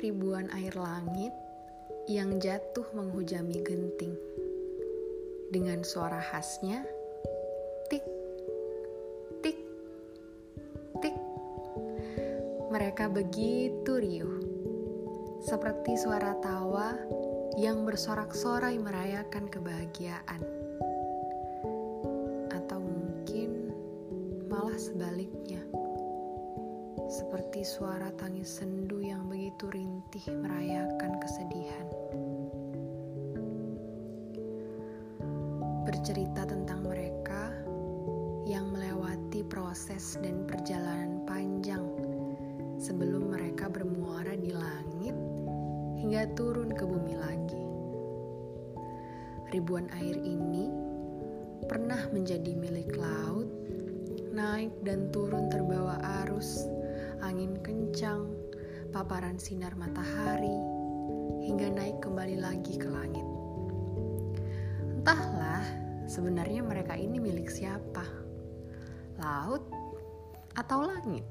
ribuan air langit yang jatuh menghujami genting. Dengan suara khasnya, tik, tik, tik. Mereka begitu riuh, seperti suara tawa yang bersorak-sorai merayakan kebahagiaan. Atau mungkin malah sebaliknya seperti suara tangis sendu yang begitu rintih merayakan kesedihan. Bercerita tentang mereka yang melewati proses dan perjalanan panjang sebelum mereka bermuara di langit hingga turun ke bumi lagi. Ribuan air ini pernah menjadi milik laut, naik dan turun terbawa arus angin kencang, paparan sinar matahari, hingga naik kembali lagi ke langit. Entahlah, sebenarnya mereka ini milik siapa? Laut atau langit?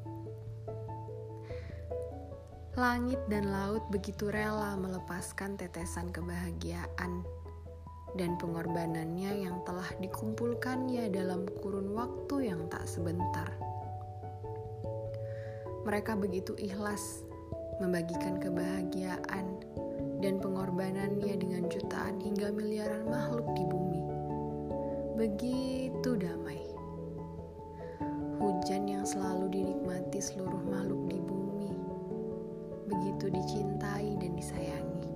Langit dan laut begitu rela melepaskan tetesan kebahagiaan dan pengorbanannya yang telah dikumpulkannya dalam kurun waktu yang tak sebentar. Mereka begitu ikhlas membagikan kebahagiaan dan pengorbanannya dengan jutaan hingga miliaran makhluk di bumi. Begitu damai. Hujan yang selalu dinikmati seluruh makhluk di bumi. Begitu dicintai dan disayangi.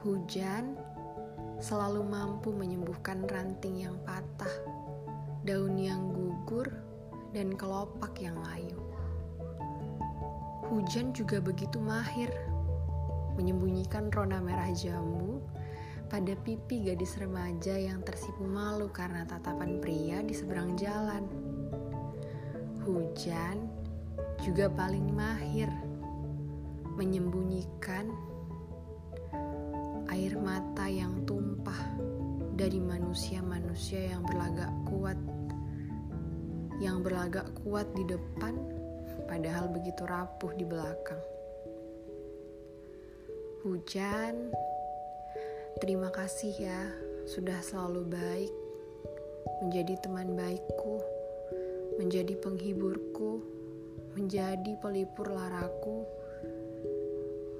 Hujan selalu mampu menyembuhkan ranting yang patah, daun yang gugur, dan kelopak yang layu. Hujan juga begitu mahir menyembunyikan rona merah jambu pada pipi gadis remaja yang tersipu malu karena tatapan pria di seberang jalan. Hujan juga paling mahir menyembunyikan air mata yang tumpah dari manusia-manusia yang berlagak kuat yang berlagak kuat di depan, padahal begitu rapuh di belakang. Hujan, terima kasih ya, sudah selalu baik, menjadi teman baikku, menjadi penghiburku, menjadi pelipur laraku,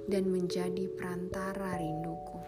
dan menjadi perantara rinduku.